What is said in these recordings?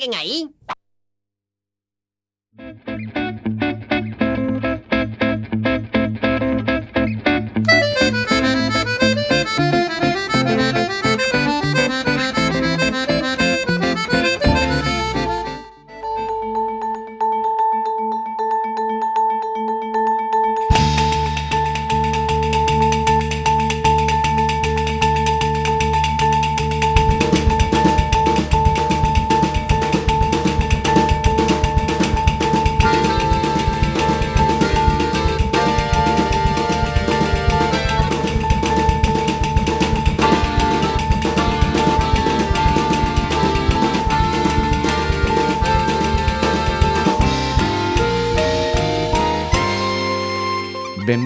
alguien ahí?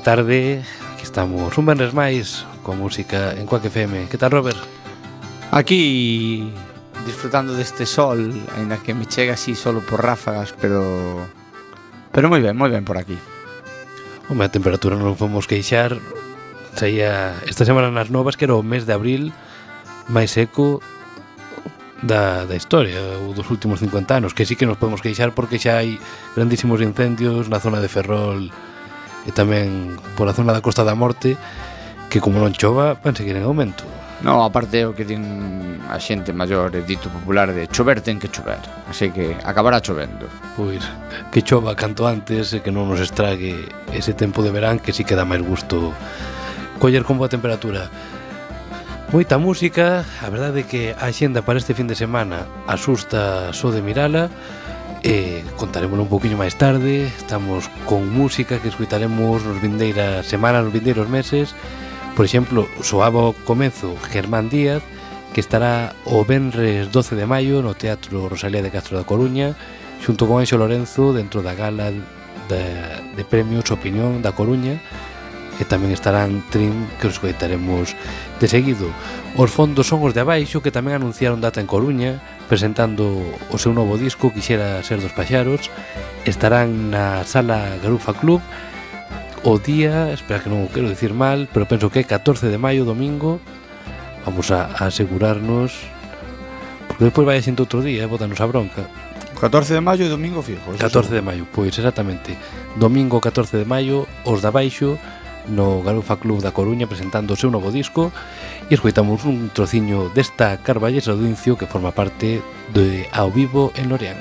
boa tarde. Aquí estamos un venres máis Con música en Quack FM Que tal, Robert? Aquí disfrutando deste sol Ainda que me chega así solo por ráfagas Pero pero moi ben, moi ben por aquí. Home, a temperatura non fomos queixar. Saía esta semana nas novas Que era o mes de abril máis seco da, da historia ou dos últimos 50 anos que sí que nos podemos queixar porque xa hai grandísimos incendios na zona de Ferrol e tamén pola zona da Costa da Morte que como non chova van seguir en aumento. No, aparte o que din a xente maior e dito popular de chover ten que chover, así que acabará chovendo. Pois, que chova canto antes e que non nos estrague ese tempo de verán que si queda máis gusto coller con boa temperatura. Moita música, a verdade é que a xenda para este fin de semana asusta só de mirala, eh, contarémoslo un poquinho máis tarde estamos con música que escutaremos nos vindeiras semanas, nos vindeiros meses por exemplo, soaba o comezo Germán Díaz que estará o Benres 12 de maio no Teatro Rosalía de Castro da Coruña xunto con Anxo Lorenzo dentro da gala de, de premios Opinión da Coruña e tamén estarán Trim que os coitaremos de seguido. Os fondos son os de abaixo que tamén anunciaron data en Coruña, presentando o seu novo disco Quixera ser dos paxaros estarán na sala Garufa Club o día, espera que non o quero dicir mal pero penso que é 14 de maio, domingo. Vamos a, a asegurarnos porque despois vai xente outro día eh, botanos a bronca. 14 de maio e domingo fijo 14 de maio, pois exactamente. Domingo 14 de maio, os da baixo no Garufa Club da Coruña presentando o seu novo disco. E escoitamos un trociño desta Carballesa do Incio que forma parte de Ao Vivo en Loreán.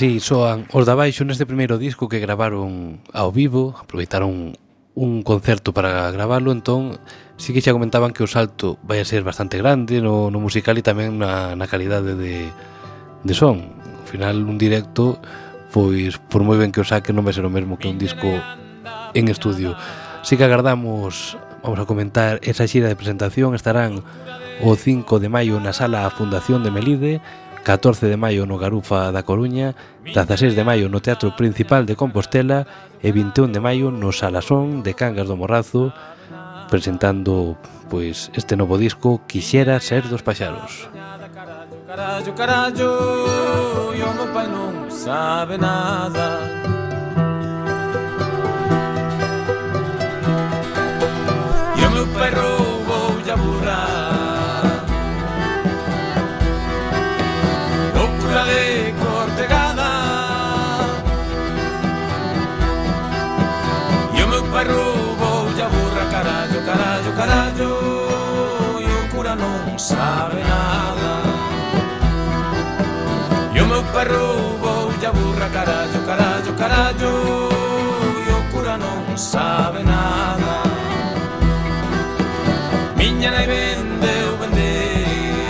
Así soan os da baixo neste primeiro disco que gravaron ao vivo, aproveitaron un concerto para gravalo, entón sí que xa comentaban que o salto vai a ser bastante grande no, no musical e tamén na, na calidade de, de son. Ao final, un directo, pois, por moi ben que o saque, non vai ser o mesmo que un disco en estudio. Sí que agardamos, vamos a comentar, esa xira de presentación estarán o 5 de maio na sala Fundación de Melide, 14 de maio no Garufa da Coruña, 16 de maio no Teatro Principal de Compostela e 21 de maio no Salasón de Cangas do Morrazo, presentando pois este novo disco Quixera ser dos paxaros. Carallo, carallo, e o meu pai non sabe nada sabe nada. E o meu perro vou a burra carallo, carallo, carallo E o cura non sabe nada. Miña nai vendeu, vendeu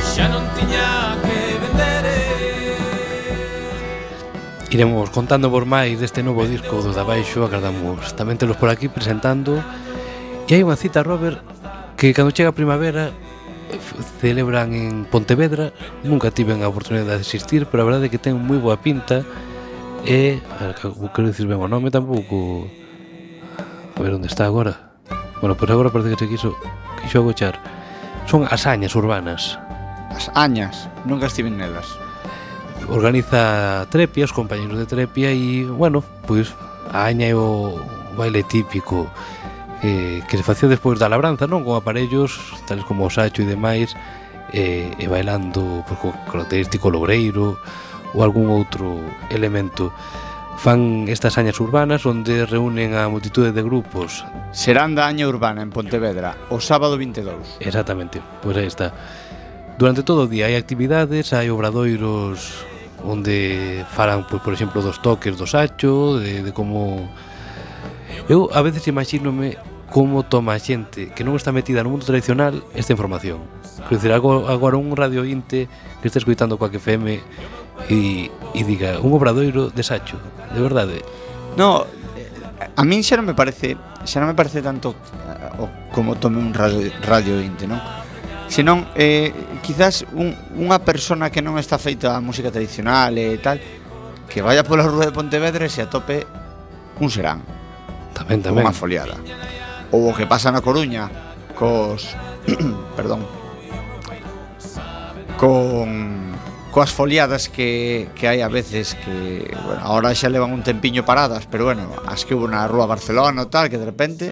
Xa non tiña que vender. Iremos contando por máis deste novo disco do Dabaixo Agardamos tamén telos por aquí presentando E hai unha cita, Robert, que cando chega a primavera eh, celebran en Pontevedra. Nunca tiven a oportunidade de asistir pero a verdade é que ten moi boa pinta. E, quero dicir ben o nome tampouco. A ver onde está agora. Bueno, pois agora parece que se quiso quiso agochar. Son as añas urbanas. As añas, nunca estiven nelas. Organiza Trepia, os compañeros de Trepia e, bueno, pois pues, a aña é o baile típico eh, que se facía despois da labranza, non? Con aparellos, tales como o sacho e demais, eh, e bailando por co característico logreiro ou algún outro elemento. Fan estas añas urbanas onde reúnen a multitude de grupos. Serán da aña urbana en Pontevedra, o sábado 22. Exactamente, pois aí está. Durante todo o día hai actividades, hai obradoiros onde falan, pois, por exemplo, dos toques do sacho, de, de como... Eu a veces imagínome como toma a xente que non está metida no mundo tradicional esta información. Quer dizer, agora un radio inte que está escuitando coa FM e, e diga un obradoiro de Sacho, de verdade. No, eh, a min xa non me parece, xa non me parece tanto eh, o, como tome un radio, radio inte, non? Senón, eh, quizás un, unha persona que non está feita a música tradicional e tal, que vaya pola rúa de Pontevedra e se atope un serán. Tamén, tamén. Unha foliada ou o que pasa na Coruña cos perdón con coas foliadas que, que hai a veces que bueno, ahora xa levan un tempiño paradas pero bueno, as que hubo na rúa Barcelona ou tal que de repente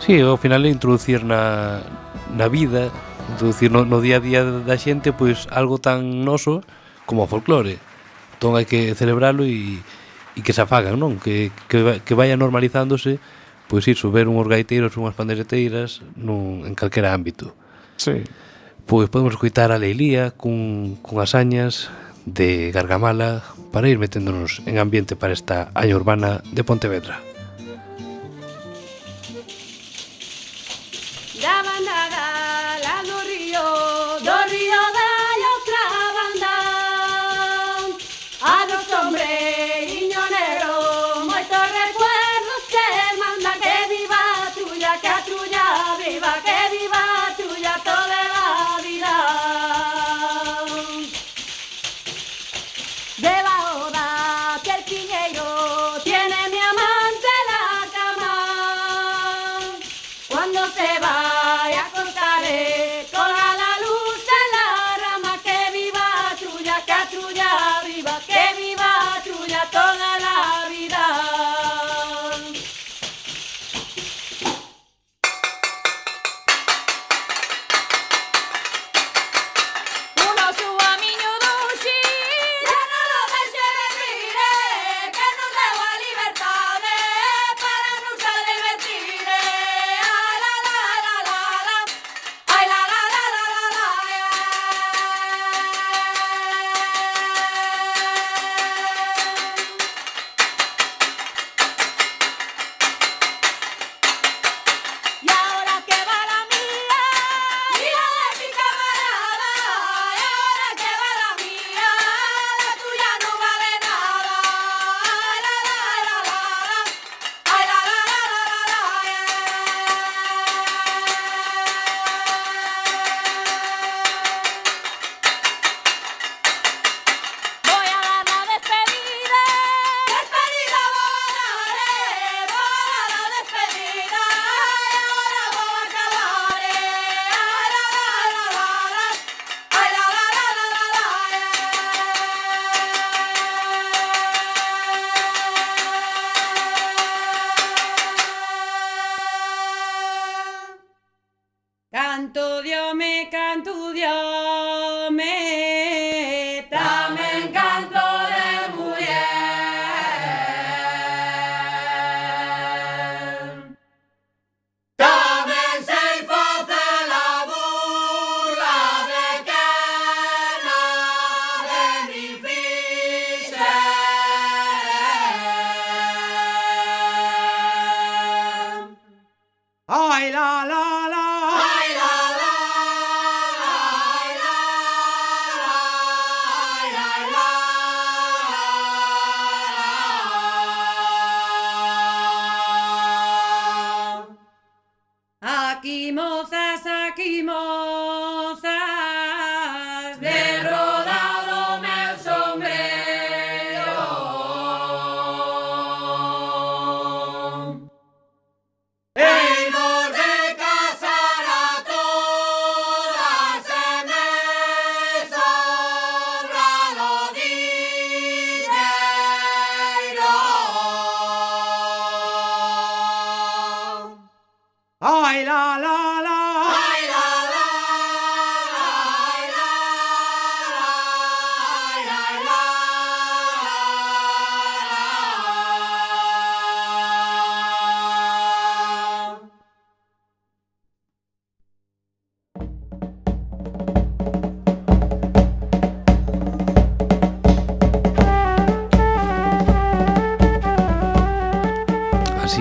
Sí, ao final é introducir na, na vida introducir no, no día a día da xente pois algo tan noso como o folclore entón hai que celebralo e, e que se afagan, non? Que, que, que vaya normalizándose pois iso, ver unhos gaiteiros, unhas pandereteiras nun, en calquera ámbito. Sí. Pois podemos escutar a Leilía cun, cun asañas de Gargamala para ir meténdonos en ambiente para esta año urbana de Pontevedra.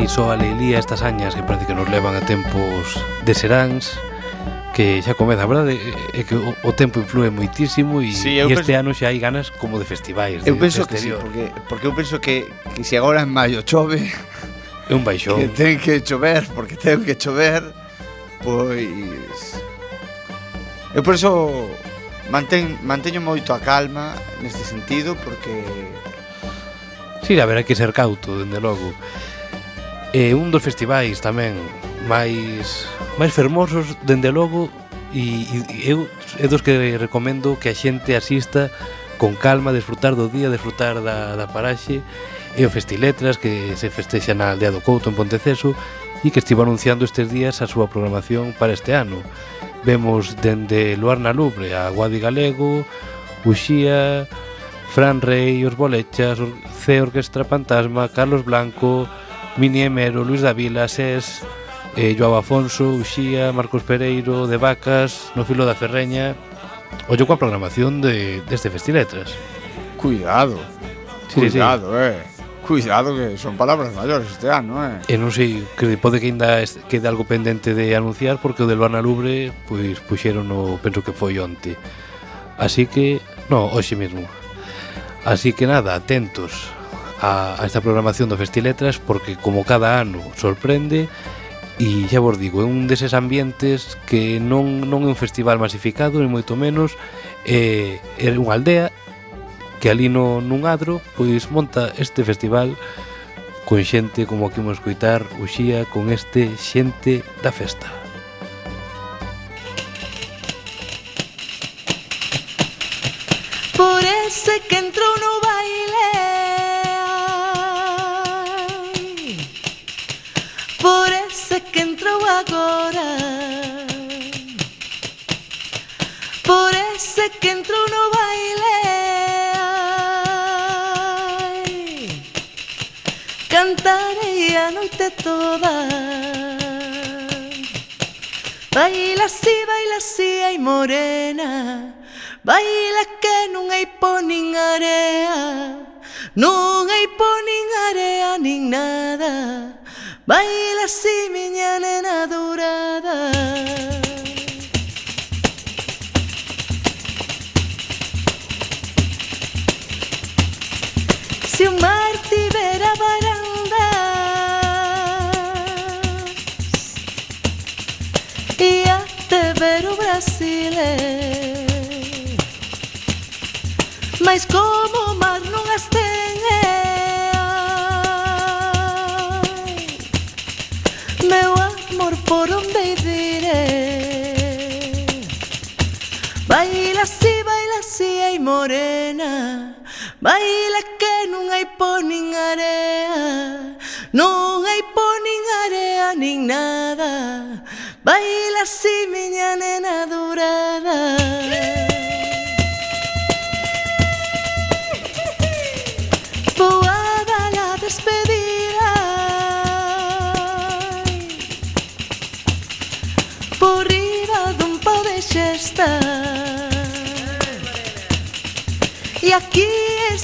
só alegría estas añas que parece que nos levan a tempos de seráns que xa comeza, a verdade? É que o, o tempo influe moitísimo e, sí, e este penso... ano xa hai ganas como de festivais. Eu de, penso que sí, porque, porque eu penso que, que se agora en maio chove... É un baixón. Que ten que chover, porque ten que chover, pois... Eu por eso mantén, manteño moito a calma neste sentido, porque... Sí, a ver, hai que ser cauto, dende logo. E un dos festivais tamén máis máis fermosos dende logo e, e eu é dos que recomendo que a xente asista con calma, desfrutar do día, desfrutar da, da paraxe e o Festiletras que se festexa na aldea do Couto en Ponteceso e que estivo anunciando estes días a súa programación para este ano. Vemos dende Luar na Lubre a Guadi Galego, Uxía, Fran Rey, Os Bolechas, C Orquestra Fantasma, Carlos Blanco, Mini Emero, Luis Davila, Sés, eh, Joao Afonso, Uxía, Marcos Pereiro, De Vacas, No Filo da Ferreña. Ollo coa programación de, deste Festiletras. Cuidado. Sí, Cuidado, sí. eh. Cuidado que son palabras maiores este ano, eh. E non sei, que pode que ainda quede algo pendente de anunciar porque o del Luana Lubre pois puxeron o penso que foi onte. Así que, no, hoxe mesmo. Así que nada, atentos a, a esta programación do Festiletras porque como cada ano sorprende e xa vos digo, é un deses ambientes que non, non é un festival masificado, ni moito menos é, é unha aldea que ali no, nun adro pois monta este festival con xente como que imos coitar o xía con este xente da festa.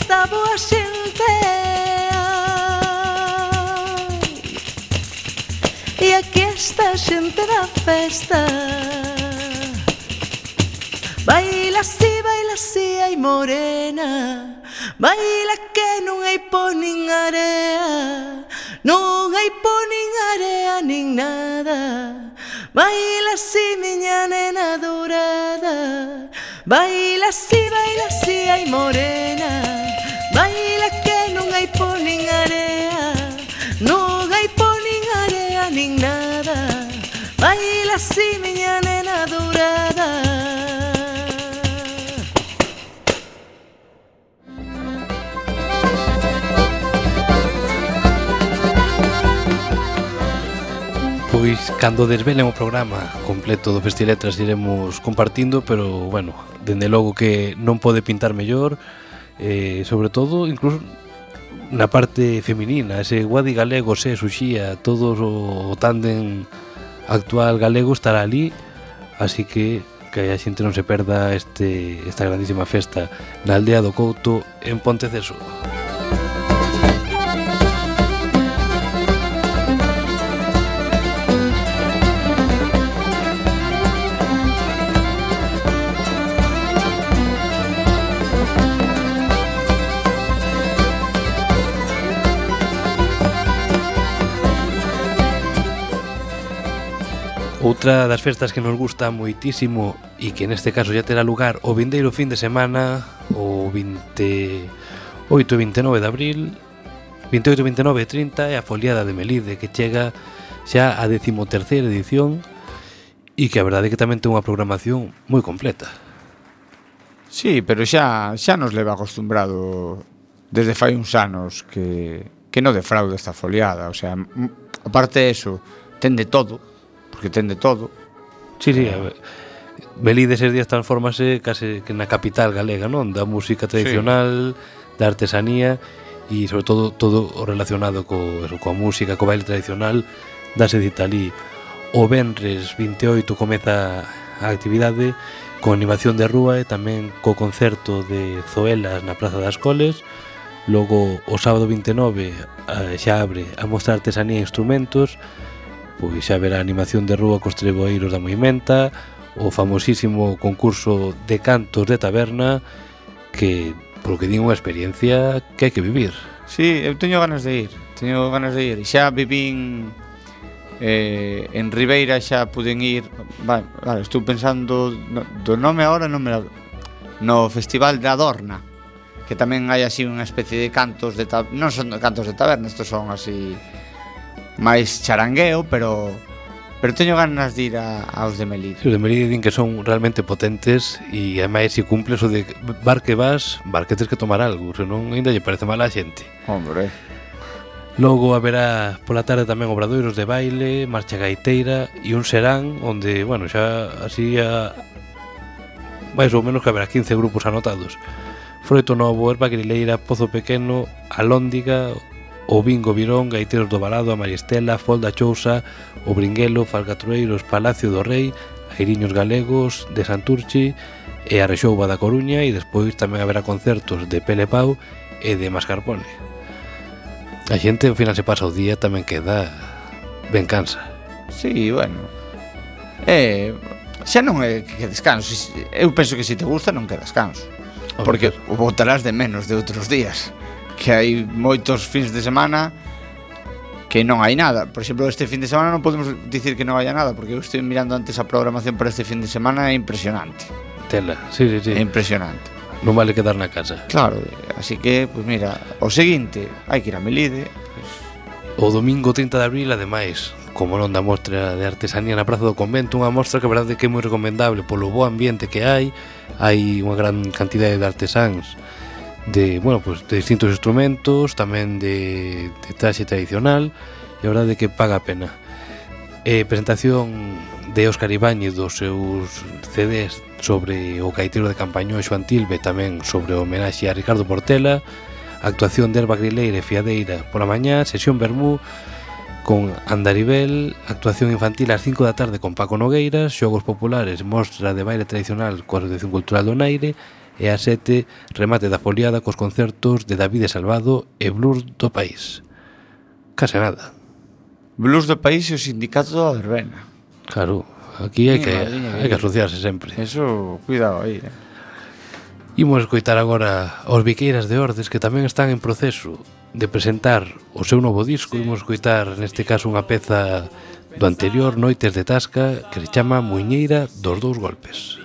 esta boa xente ai, E aquí esta xente da festa Baila así, baila así, ai morena. Baila que non hai po nin area Non hai po nin area nin nada. Baila así, miña nena dourada. Baila así, baila así, ay morena. Nin area po nin area nin nada. Baila así, miña nena dourada Pois cando desvelen o programa completo do Festiletras iremos compartindo, pero bueno, dende logo que non pode pintar mellor, eh, sobre todo incluso na parte feminina, ese Guadi Galego, se Suxía, todo o tándem actual galego estará ali, así que que a xente non se perda este, esta grandísima festa na aldea do Couto en Ponteceso. Outra das festas que nos gusta moitísimo e que neste caso ya terá lugar o vindeiro fin de semana o 28 e 29 de abril 28, 29 e 30 é a foliada de Melide que chega xa a 13ª edición e que a verdade é que tamén ten unha programación moi completa. Sí, pero xa xa nos leva acostumbrado desde fai uns anos que que non defrauda esta foliada, o sea, aparte eso, ten de todo, porque ten de todo. Sí, sí, a ver. Melide eses días transformase case que na capital galega, non? Da música tradicional, sí. da artesanía e sobre todo todo o relacionado co eso, coa música, co baile tradicional, dase dita ali o venres 28 comeza a actividade con animación de rúa e tamén co concerto de Zoelas na Praza das Coles. Logo o sábado 29 xa abre a mostrar artesanía e instrumentos pois xa verá animación de rúa cos treboeiros da Moimenta, o famosísimo concurso de cantos de taberna que, polo que din, unha experiencia que hai que vivir. Sí, eu teño ganas de ir, teño ganas de ir. Xa vivín eh, en Ribeira xa puden ir vale, vale, estou pensando no, do nome agora non me la, no Festival da Adorna que tamén hai así unha especie de cantos de taberna... non son cantos de taberna estos son así máis charangueo, pero pero teño ganas de ir a, aos de Melide. Sí, os de Melide din que son realmente potentes e ademais se cumples o de bar que vas, bar que tens que tomar algo, senón ainda lle parece mal a xente. Hombre. Logo haberá pola tarde tamén obradoiros de baile, marcha gaiteira e un serán onde, bueno, xa así a máis ou menos que haberá 15 grupos anotados. Froito Novo, Erva Grileira, Pozo Pequeno, Alóndiga, o Bingo Virón, Gaiteros do Balado, a Maristela, Folda Chousa, o Bringuelo, Falcatrueiros, Palacio do Rei, Airiños Galegos, de Santurchi e a Rexouba da Coruña e despois tamén haberá concertos de Pele Pau e de Mascarpone. A xente, ao final, se pasa o día tamén queda ben cansa. Sí, bueno. Eh, xa non é que descanso. Eu penso que se te gusta non que descanso. Porque o botarás de menos de outros días que hai moitos fins de semana que non hai nada. Por exemplo, este fin de semana non podemos dicir que non haya nada, porque eu estou mirando antes a programación para este fin de semana, é impresionante. Tela, sí, sí, sí. É impresionante. Non vale quedar na casa. Claro, así que, pois pues mira, o seguinte, hai que ir a Melide. Pues... O domingo 30 de abril, ademais, como non da mostra de artesanía na Praza do Convento, unha mostra que a verdade que é moi recomendable polo bo ambiente que hai, hai unha gran cantidade de artesáns de, bueno, pues de distintos instrumentos, tamén de, de traxe tradicional, e a verdade que paga a pena. Eh, presentación de Óscar Ibáñez dos seus CDs sobre o caetero de Campañón Xoan Tilbe, tamén sobre o homenaxe a Ricardo Portela, actuación de Erva Grileira e Fiadeira pola mañá, sesión Bermú, con Andaribel, actuación infantil ás 5 da tarde con Paco Nogueiras, xogos populares, mostra de baile tradicional coa Asociación Cultural do Naire e a 7 remate da foliada cos concertos de David Salvado e Blues do País. Case nada. Blues do País e o Sindicato da Verbena. Claro, aquí hai que, hai que asociarse sempre. Eso, cuidado aí. Eh? Imos escoitar agora os Viqueiras de Ordes que tamén están en proceso de presentar o seu novo disco. Imos escoitar neste caso unha peza do anterior Noites de Tasca que se chama Muiñeira dos dous golpes.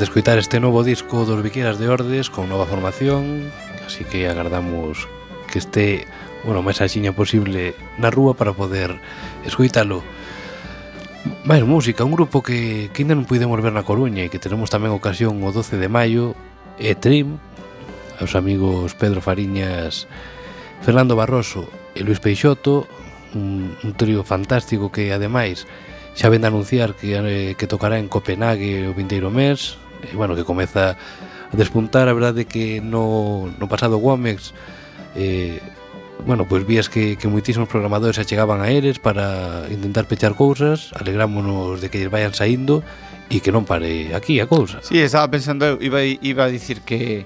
de escutar este novo disco dos Viqueiras de Ordes con nova formación así que agardamos que este, bueno, máis axiña posible na rúa para poder escuitalo máis música, un grupo que, que ainda non pudemos ver na Coruña e que tenemos tamén ocasión o 12 de maio e Trim aos amigos Pedro Fariñas Fernando Barroso e Luis Peixoto un, un trío fantástico que ademais xa ven de anunciar que, eh, que tocará en Copenhague o vindeiro mes e, bueno, que comeza a despuntar, a verdade que no, no pasado Womex eh, bueno, pois vías que, que moitísimos programadores achegaban a eles para intentar pechar cousas, alegrámonos de que lles vayan saindo e que non pare aquí a cousa. Si, sí, estaba pensando eu, iba, iba a dicir que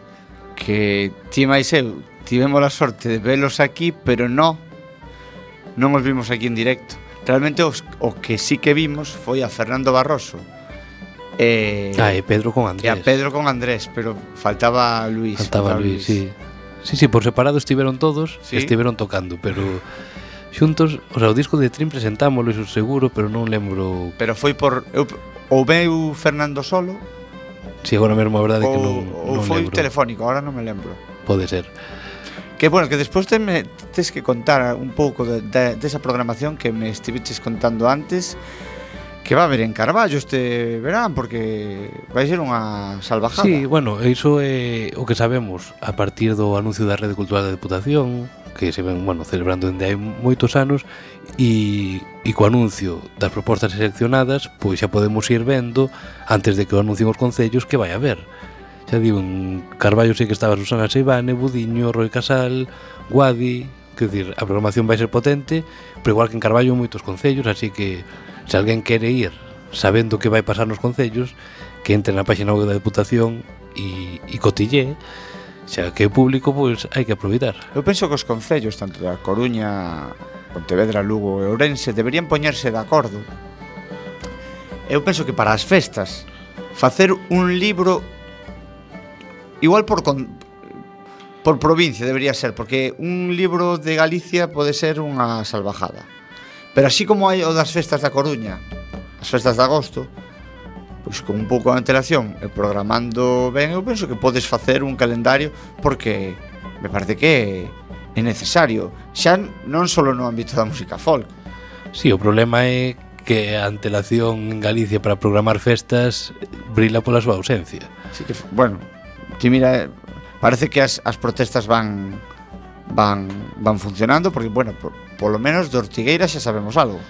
que ti máis eu tivemos a sorte de velos aquí, pero no non os vimos aquí en directo. Realmente os, o que sí que vimos foi a Fernando Barroso E, ah, e Pedro con Andrés. E a Pedro con Andrés, pero faltaba Luis. Faltaba, faltaba Luis, Luis, sí. Sí, sí, por separado estiveron todos, ¿Sí? estiveron tocando, pero xuntos, o sea, o disco de Trim presentámoslo, iso seguro, pero non lembro. Pero foi por eu ou veu Fernando Solo? Si, sí, agora mesmo a verdade ou, que non, ou non foi lembro. telefónico, agora non me lembro. Pode ser. Que bueno, que despois te me, tes que contar un pouco desa de, de, de programación que me estiveches contando antes que va a haber en Carballo este verán porque vai ser unha salvajada. Sí, bueno, iso é o que sabemos a partir do anuncio da Rede Cultural da Deputación que se ven, bueno, celebrando dende hai moitos anos e, e co anuncio das propostas seleccionadas pois xa podemos ir vendo antes de que o anuncien os concellos que vai haber xa digo, en Carballo sei que estaba Susana Seibane, Budiño, Roy Casal Guadi, que decir, a programación vai ser potente pero igual que en Carballo moitos concellos así que Se alguén quere ir sabendo que vai pasar nos concellos, que entre na página web da Deputación e, e cotille, xa que é público, pois hai que aproveitar. Eu penso que os concellos, tanto da Coruña, Pontevedra, Lugo e Ourense, deberían poñerse de acordo. Eu penso que para as festas, facer un libro igual por con, por provincia debería ser, porque un libro de Galicia pode ser unha salvajada. Pero así como hai o das festas da Coruña, as festas de agosto, pois con un pouco de antelación e programando ben, eu penso que podes facer un calendario porque me parece que é necesario, xa non só no ámbito da música folk. Si, sí, o problema é que a antelación en Galicia para programar festas brila pola súa ausencia. Así que, bueno, ti mira, parece que as, as protestas van van van funcionando porque bueno, por, polo menos de Ortigueira xa sabemos algo.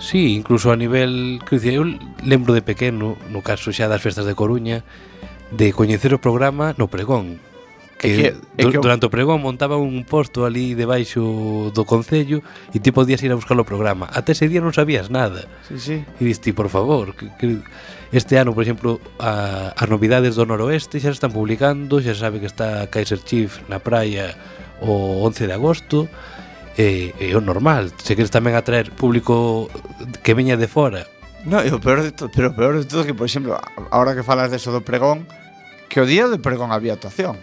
Sí, incluso a nivel, que dicía, eu lembro de pequeno, no caso xa das festas de Coruña, de coñecer o programa no pregón, que, é que, é que durante o pregón montaba un posto ali debaixo do concello e ti podías ir a buscar o programa. Até ese día non sabías nada. Sí, sí. E diste, por favor, que, que este ano, por exemplo, a, as novidades do noroeste xa se están publicando, xa se sabe que está Kaiser Chief na praia o 11 de agosto, é, é o normal. Se queres tamén atraer público que veña de fora. No, e o peor de todo, pero o peor de todo que, por exemplo, ahora que falas de eso do pregón, que o día do pregón había actuación.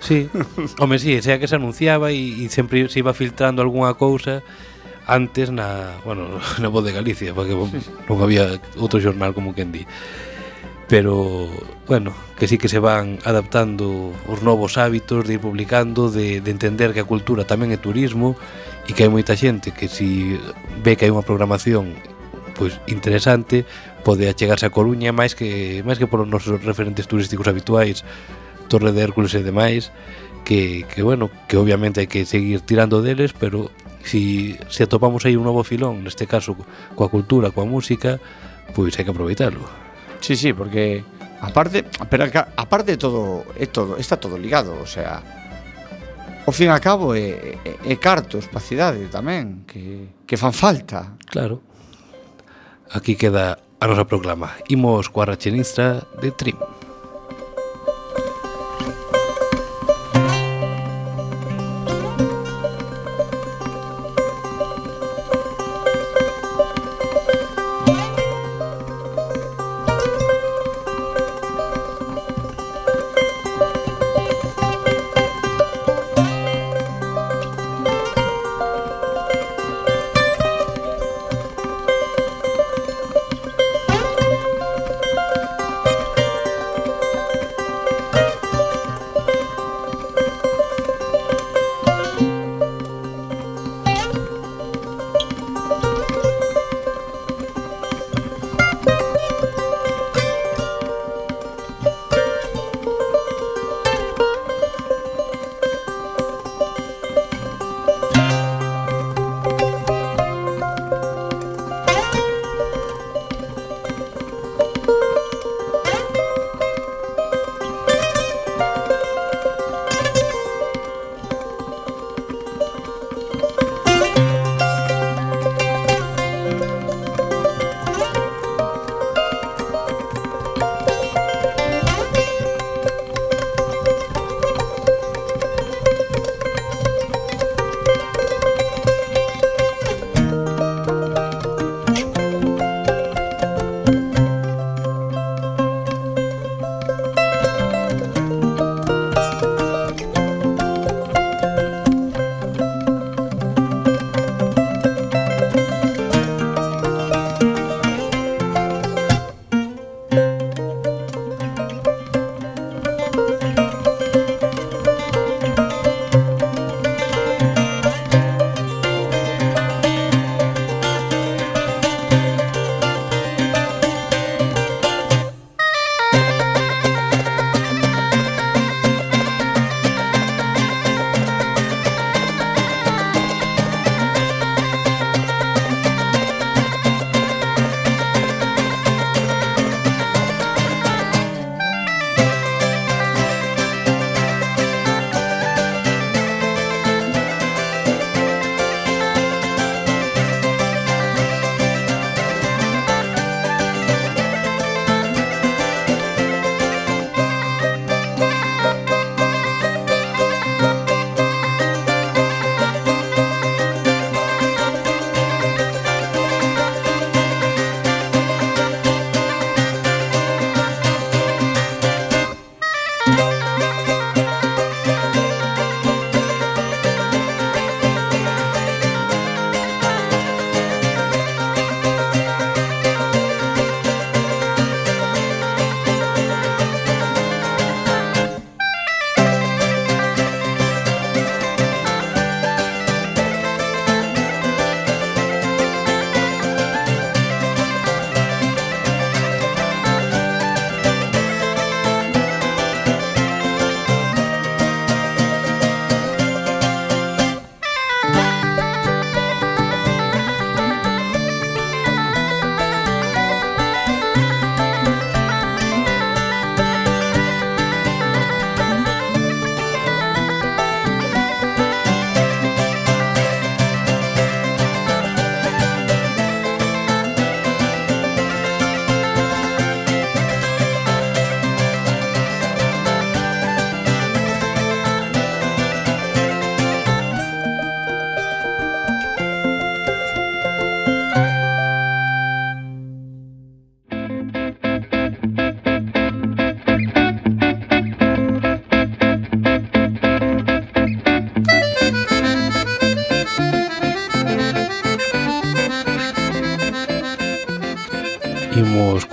Sí. Home, sí, sea que se anunciaba e, e sempre se iba filtrando algunha cousa antes na, bueno, na Voz de Galicia, porque sí. non había outro xornal como quen di. Pero, bueno, que sí que se van adaptando os novos hábitos de ir publicando, de, de entender que a cultura tamén é turismo, e e que hai moita xente que si ve que hai unha programación pois interesante pode achegarse a Coruña máis que máis que polos nosos referentes turísticos habituais Torre de Hércules e demais que, que bueno, que obviamente hai que seguir tirando deles, pero si, se atopamos aí un novo filón, neste caso coa cultura, coa música, pois hai que aproveitarlo. Sí, sí, porque aparte, pero aparte de todo, é todo, está todo ligado, o sea, ao fin a cabo é, é, é cartos para a cidade tamén que, que fan falta. Claro. Aquí queda a nosa proclama. Imos coa rachelinista de Trim.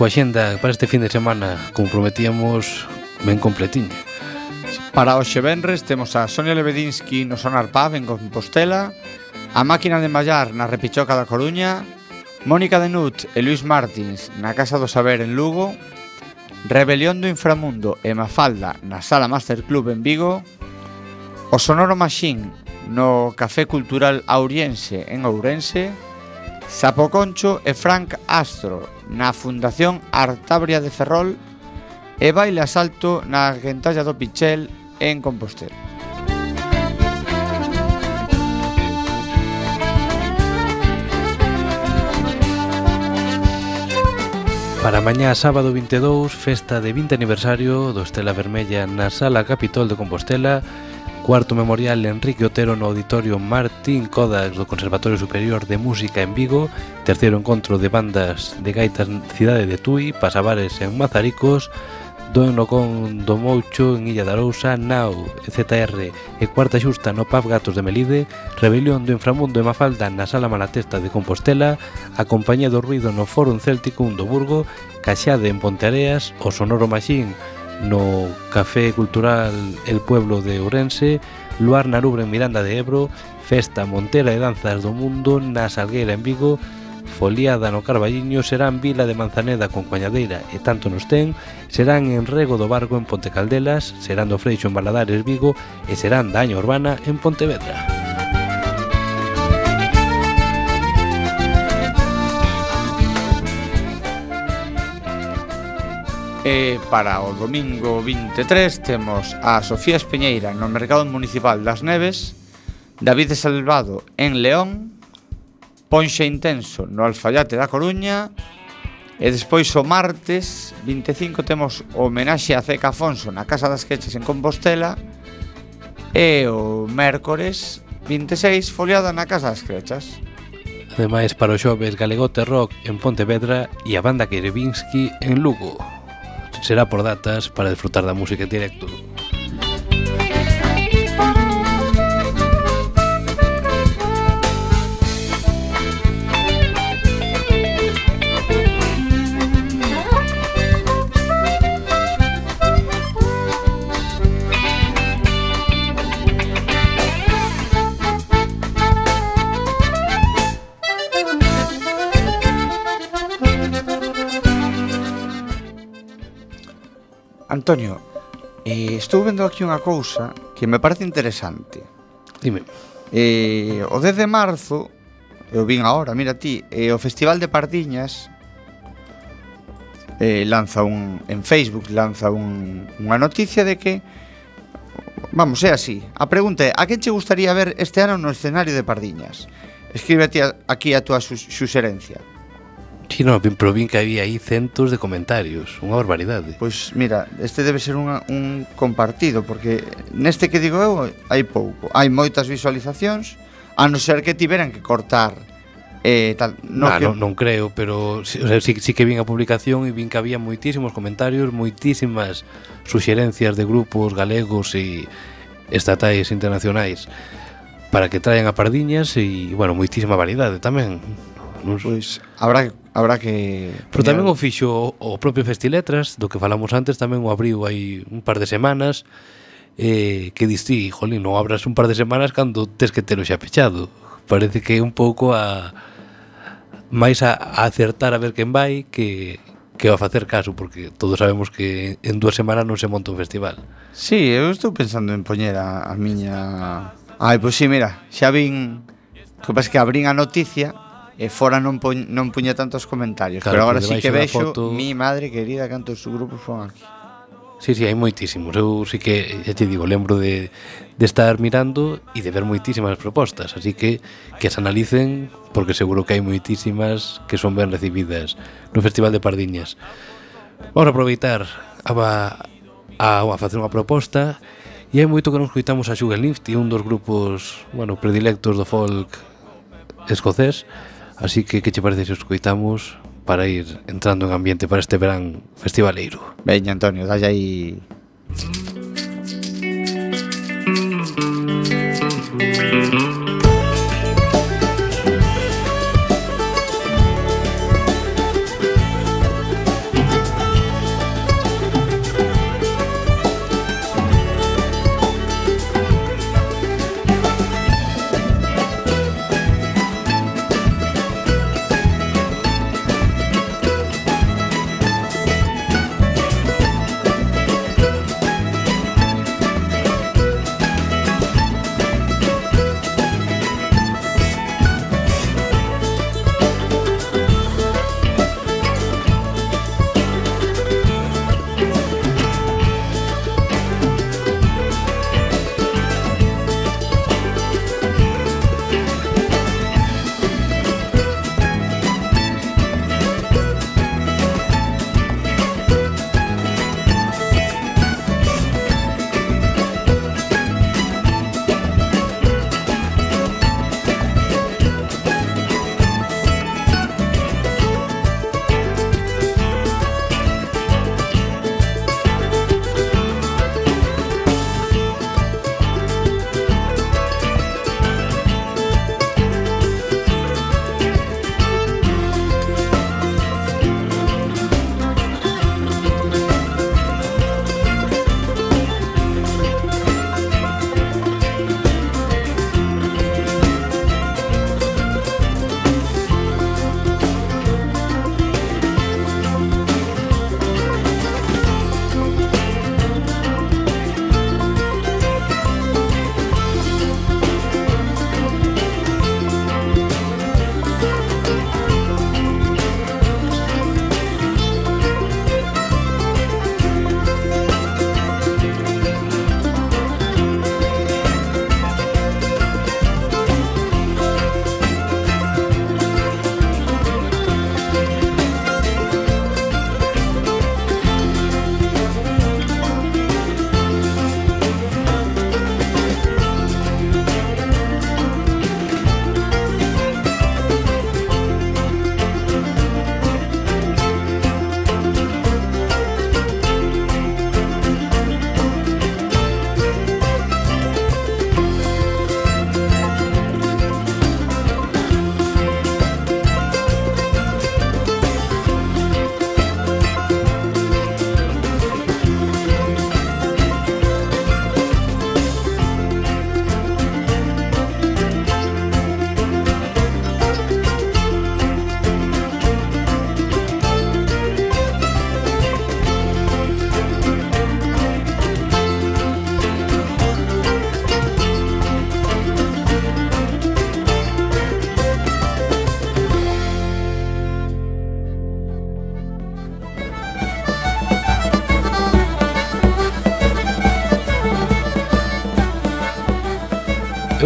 coa xenda para este fin de semana, como prometíamos, ben completiño. Para hoxe venres temos a Sonia Lebedinsky no Sonar Pub en Compostela, a Máquina de Mallar na Repichoca da Coruña, Mónica Denut e Luis Martins na Casa do Saber en Lugo, Rebelión do Inframundo e Mafalda na Sala Master Club en Vigo, o Sonoro Machine no Café Cultural Auriense en Ourense, Sapoconcho e Frank Astro na Fundación Artabria de Ferrol e baile a salto na Gentalla do Pichel en Compostela. Para mañá sábado 22, festa de 20 aniversario do Estela Vermella na Sala Capitol de Compostela Cuarto memorial Enrique Otero no Auditorio Martín Codax do Conservatorio Superior de Música en Vigo Terceiro encontro de bandas de gaitas Cidade de Tui Pasabares en Mazaricos Dono con do Moucho en Illa da Arousa, Nau, ZR e Cuarta Xusta no Pub Gatos de Melide, Rebelión do Inframundo e Mafalda na Sala Malatesta de Compostela, A Compañía do Ruido no Fórum Céltico do Burgo, Caxade en Ponteareas, O Sonoro Machín, no Café Cultural El Pueblo de Ourense, Luar Narubre en Miranda de Ebro, Festa Montera e Danzas do Mundo na Salgueira en Vigo, Foliada no Carballiño serán Vila de Manzaneda con Coñadeira e tanto nos ten, serán en Rego do Barco en Ponte Caldelas, serán do Freixo en Baladares Vigo e serán Daña Urbana en Pontevedra. E para o domingo 23 temos a Sofía Espeñeira no Mercado Municipal das Neves, David Salvado en León, Ponxe Intenso no Alfayate da Coruña, e despois o martes 25 temos homenaxe a Ceca Afonso na Casa das Queches en Compostela, e o mércores 26 foliada na Casa das Crechas. Ademais, para o xoves Galegote Rock en Pontevedra e a banda Kerevinsky en Lugo. Será por datas para disfrutar da música en directo. Antonio, eh, estou vendo aquí unha cousa que me parece interesante. Dime. Eh, o 10 de marzo, eu vin agora, mira ti, eh, o Festival de Pardiñas eh, lanza un en Facebook lanza un, unha noticia de que Vamos, é así. A pregunta é, a quen che gustaría ver este ano no escenario de Pardiñas? Escríbete aquí a túa su, suxerencia chino no Pimprovín que había aí centos de comentarios, unha barbaridade. Pois mira, este debe ser unha, un compartido, porque neste que digo eu hai pouco, hai moitas visualizacións, a non ser que tiveran que cortar Eh, tal, no nah, que... non, non creo, pero si, o sea, si, si que vin a publicación e vin que había moitísimos comentarios, moitísimas suxerencias de grupos galegos e estatais internacionais para que traian a pardiñas e, bueno, moitísima variedade tamén. Non Pois, habrá que habrá que... Pero tamén o fixo o propio Festiletras, do que falamos antes, tamén o abriu hai un par de semanas, eh, que distí, jolín, non abras un par de semanas cando tes que telo xa pechado. Parece que é un pouco a máis a, a acertar a ver quen vai que que va a facer caso, porque todos sabemos que en dúas semanas non se monta un festival. Sí, eu estou pensando en poñer a, a miña... Ai, pois pues sí, mira, xa vin... Que pasa que abrín a noticia e fora non, poñ, non puña tantos comentarios, claro, pero agora sí que vexo foto... mi madre querida cantos grupos son aquí. Sí, sí, hai moitísimos. Eu sí que, xa te digo, lembro de, de estar mirando e de ver moitísimas propostas, así que que as analicen, porque seguro que hai moitísimas que son ben recibidas no Festival de Pardiñas. Vamos a aproveitar a, a, a facer unha proposta e hai moito que non escoitamos a Sugar Lift e un dos grupos, bueno, predilectos do folk escocés, Así que, que che parece se escoitamos para ir entrando en ambiente para este verán festivaleiro? Veña, Antonio, dalle aí...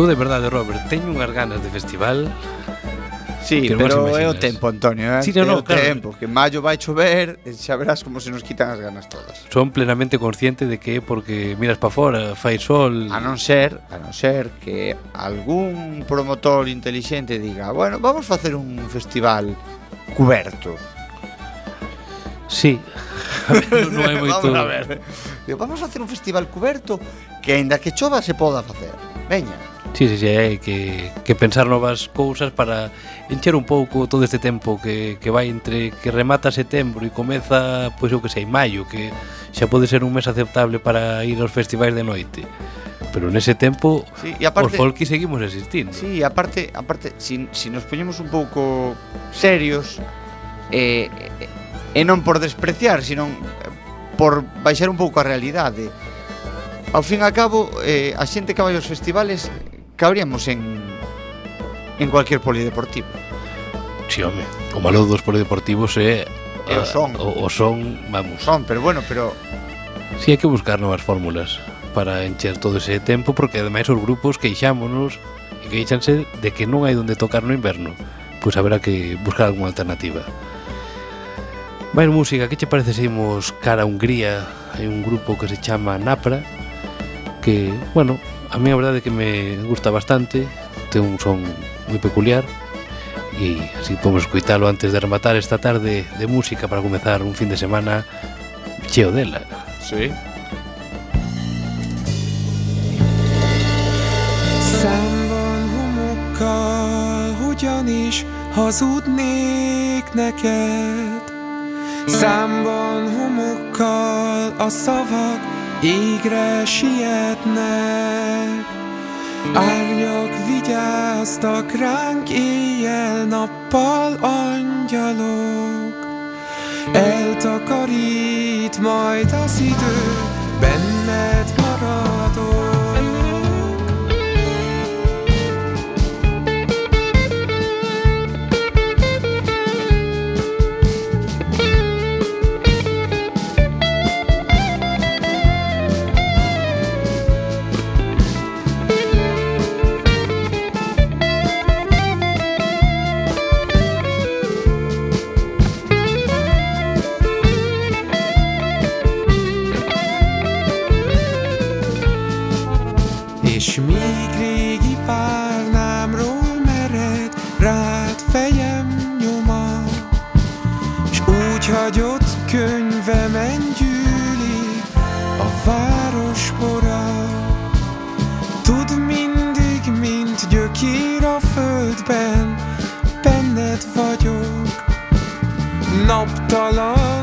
Eu de verdade, Robert, teño unhas ganas de festival Sí, que pero é o tempo, Antonio, eh? sí, no, no, o claro. tempo, que maio vai chover e xa verás como se nos quitan as ganas todas. Son plenamente consciente de que é porque miras pa fora, fai sol... A non ser, a non ser que algún promotor inteligente diga bueno, vamos facer un festival cuberto. Sí, non hai moito... vamos a ver. Digo, vamos a facer un festival cuberto que aínda que chova se poda facer. Veña, Sí, sí, sí, hai que, que pensar novas cousas para encher un pouco todo este tempo que, que vai entre que remata setembro e comeza, pois eu que sei, maio, que xa pode ser un mes aceptable para ir aos festivais de noite. Pero nese tempo sí, e aparte, os folki seguimos existindo. Sí, e aparte, aparte si, si nos poñemos un pouco serios eh, eh e non por despreciar, sino eh, por baixar un pouco a realidade. Ao fin e a cabo, eh, a xente que vai aos festivales cabríamos en en cualquier polideportivo. Si, sí, home, o malo dos polideportivos é eh, o son. O, o son, vamos. Son, pero bueno, pero Si sí, hai que buscar novas fórmulas para encher todo ese tempo porque ademais os grupos queixámonos e queixanse de que non hai onde tocar no inverno. Pois haberá que buscar algunha alternativa. Vai música, que che parece se imos cara a Hungría? Hai un grupo que se chama Napra que, bueno, a mí a verdade que me gusta bastante, ten un son moi peculiar e así podemos escuitalo antes de rematar esta tarde de música para comezar un fin de semana cheo dela. sí. Számban homokkal, hogyanis hazudnék neked Számban homokkal a szavak égre sietnek Árnyak vigyáztak ránk éjjel-nappal angyalok. Eltakarít majd az idő, benned maradok gyökér a földben, benned vagyok. Naptalan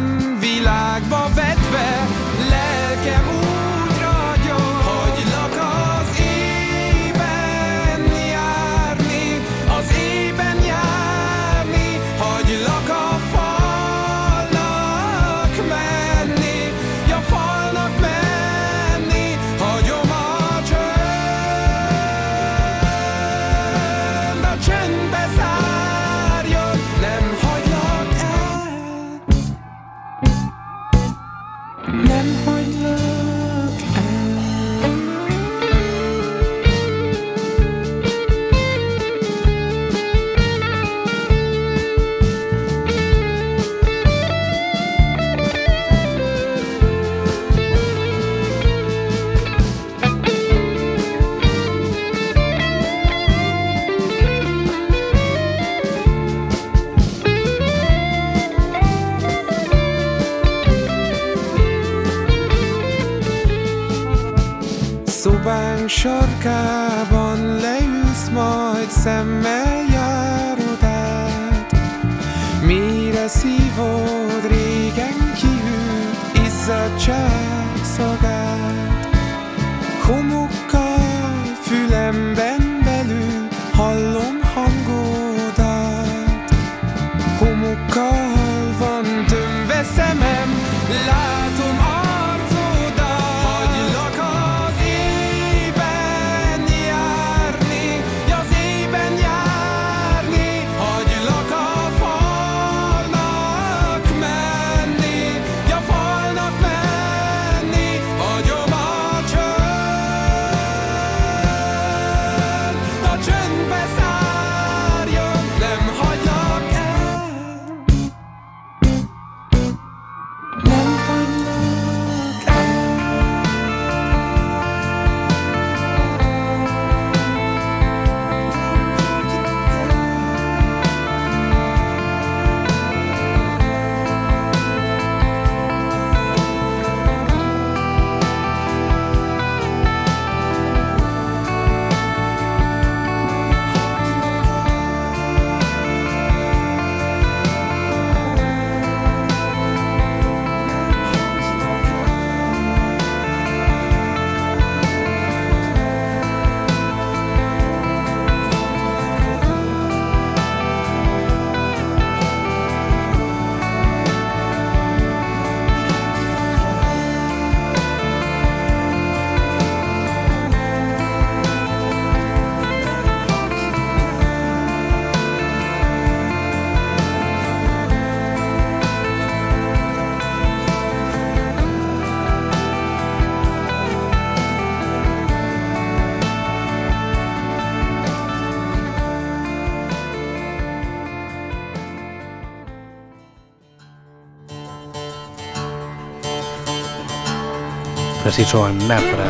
así soan Napra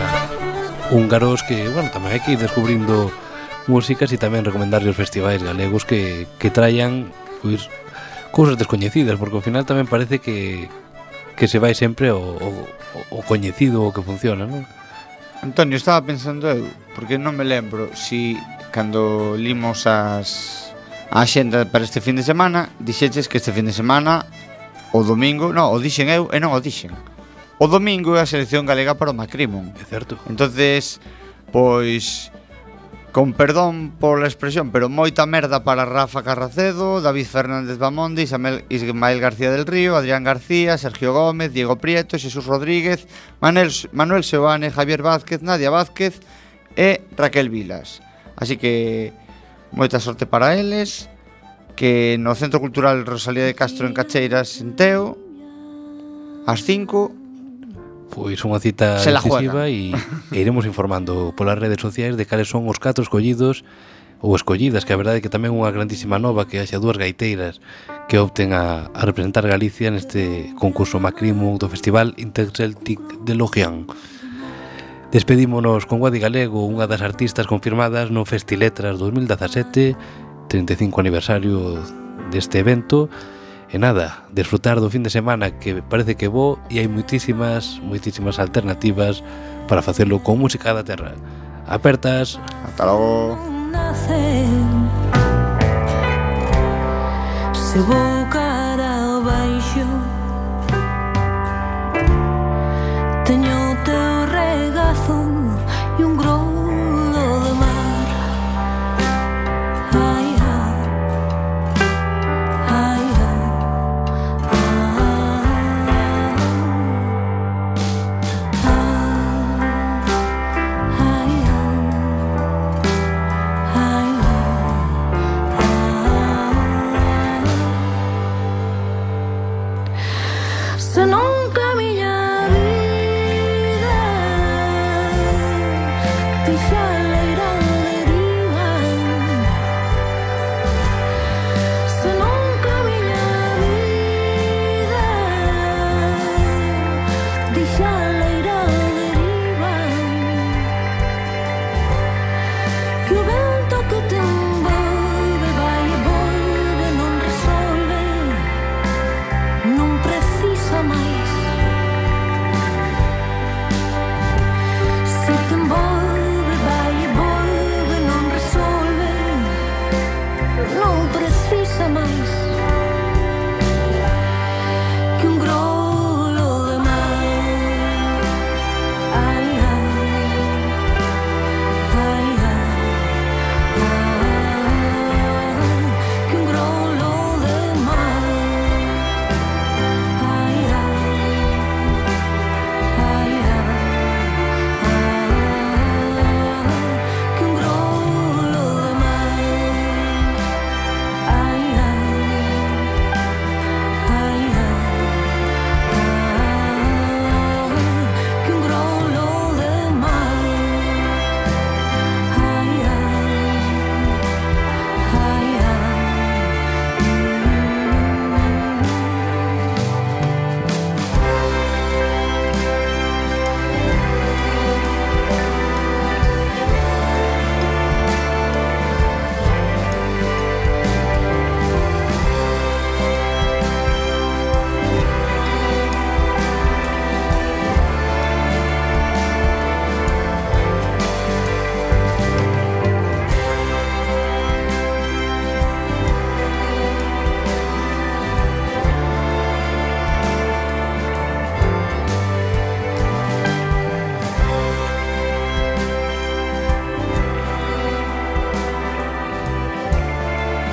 Húngaros que, bueno, tamén hai que ir descubrindo músicas e tamén recomendarlle os festivais galegos que, que traian pois, cousas descoñecidas porque ao final tamén parece que que se vai sempre o, o, o coñecido o que funciona, non? Antonio, estaba pensando eu, porque non me lembro si cando limos as a xenda para este fin de semana, dixeches que este fin de semana o domingo, non, o dixen eu e non o dixen o domingo é a selección galega para o Macrimon. É certo. Entonces, pois con perdón pola expresión, pero moita merda para Rafa Carracedo, David Fernández Bamondi, Ismael, Ismael García del Río, Adrián García, Sergio Gómez, Diego Prieto, Jesús Rodríguez, Manuel, Manuel Seoane, Javier Vázquez, Nadia Vázquez e Raquel Vilas. Así que moita sorte para eles, que no Centro Cultural Rosalía de Castro en Cacheiras, en Teo, ás 5 Pois unha cita Se decisiva e, e iremos informando polas redes sociais de cales son os catro escollidos ou escollidas, que a verdade é que tamén unha grandísima nova que haxa dúas gaiteiras que opten a, a representar Galicia neste concurso macrimo do Festival Interceltic de Logian. Despedímonos con Guadi Galego, unha das artistas confirmadas no Festiletras 2017, 35 aniversario deste evento, E nada, disfrutar do fin de semana que parece que vou e hai moitísimas, moitísimas alternativas para facelo con música da terra. Apertas. Ata logo. Se vou